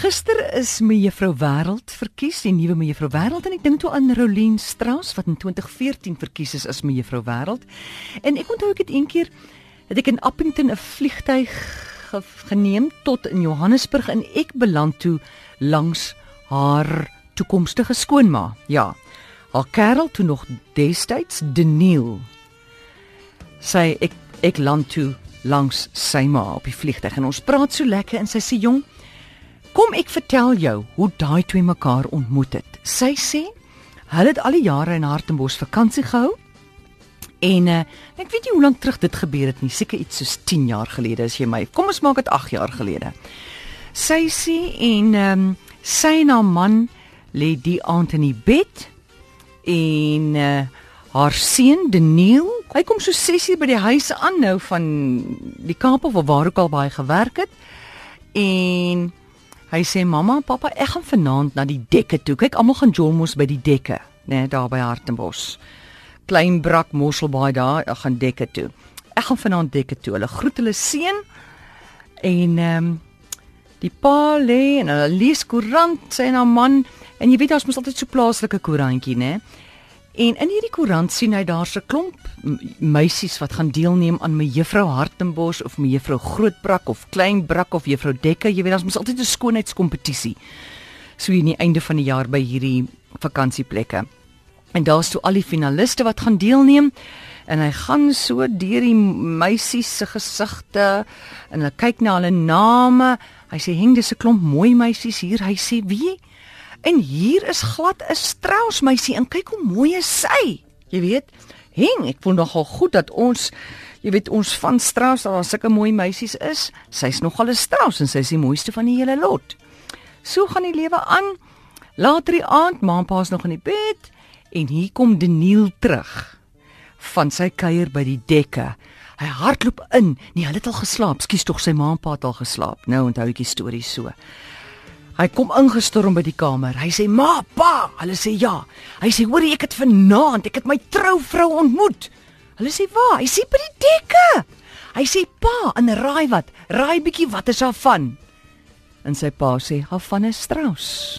Gister is mevrou Wêreld verkies, die nuwe mevrou Wêreld en ek dink toe aan Rolien Strauss wat in 2014 verkies is as mevrou Wêreld. En ek onthou ek het eendag het ek in Appington 'n vliegtyg ge geneem tot in Johannesburg en ek beland toe langs haar toekomstige skoonma. Ja. Haar kerel toe nog destyds Deniel. Sy ek ek land toe langs sy ma op die vliegtyg en ons praat so lekker en sy sê jong Kom ek vertel jou hoe daai twee mekaar ontmoet het. Sy sê hulle het al die jare in Hartenbos vakansie gehou. En uh, ek weet nie hoe lank terug dit gebeur het nie, seker iets soos 10 jaar gelede as jy my. Kom ons maak dit 8 jaar gelede. Sy sê en ehm um, sy en haar man lê die aand in die bed en uh, haar seun Daniel, hy kom so 6uur by die huis aan nou van die Kaap of waar ook al baie gewerk het. En Hy sê mamma, pappa, ek gaan vanaand na die dekke toe. Kyk, almal gaan jolmos by die dekke, né, nee, daar by Hartenbos. Klein brak Mosselbaai daar, ek gaan dekke toe. Ek gaan vanaand dekke toe. Hulle groet hulle seun en ehm um, die pa lê en hulle lees koerant, sê 'n man en jy weet daar's mos altyd so plaaslike koerantjie, né? En in hierdie koerant sien hy daar's 'n klomp meisies wat gaan deelneem aan me juffrou Hartenbos of me juffrou Grootbrak of Kleinbrak of juffrou Dekke. Jy weet daar's mos altyd 'n skoonheidskompetisie. So in die einde van die jaar by hierdie vakansieplekke. En daar's toe al die finaliste wat gaan deelneem en hy gaan so deur die meisies se gesigte en hy kyk na hulle name. Hy sê hing dis 'n klomp mooi meisies hier. Hy sê wie En hier is glad 'n Strauss meisie en kyk hoe mooi is sy. Jy weet, heng, ek voel nogal goed dat ons jy weet ons van Strauss al sulke mooi meisies is. Sy's nogal 'n Strauss en sy is die mooiste van die hele lot. So gaan die lewe aan. Later die aand, maanpa's nog in die bed en hier kom Deniel terug van sy kuier by die dekke. Hy hardloop in. Nee, hulle het al geslaap. Skus tog sy maanpa het al geslaap. Nou onthou ek die storie so. Hy kom ingestorm by die kamer. Hy sê: "Ma, pa." Hulle sê: "Ja." Hy sê: "Hoor, ek het vanaand, ek het my trouvrou ontmoet." Hulle sê: "Waar?" Hy sê: "By die dekke." Hy sê: "Pa, en raai wat? Raai bietjie wat is haar van?" En sy pa sê: "Haar van is Strauss."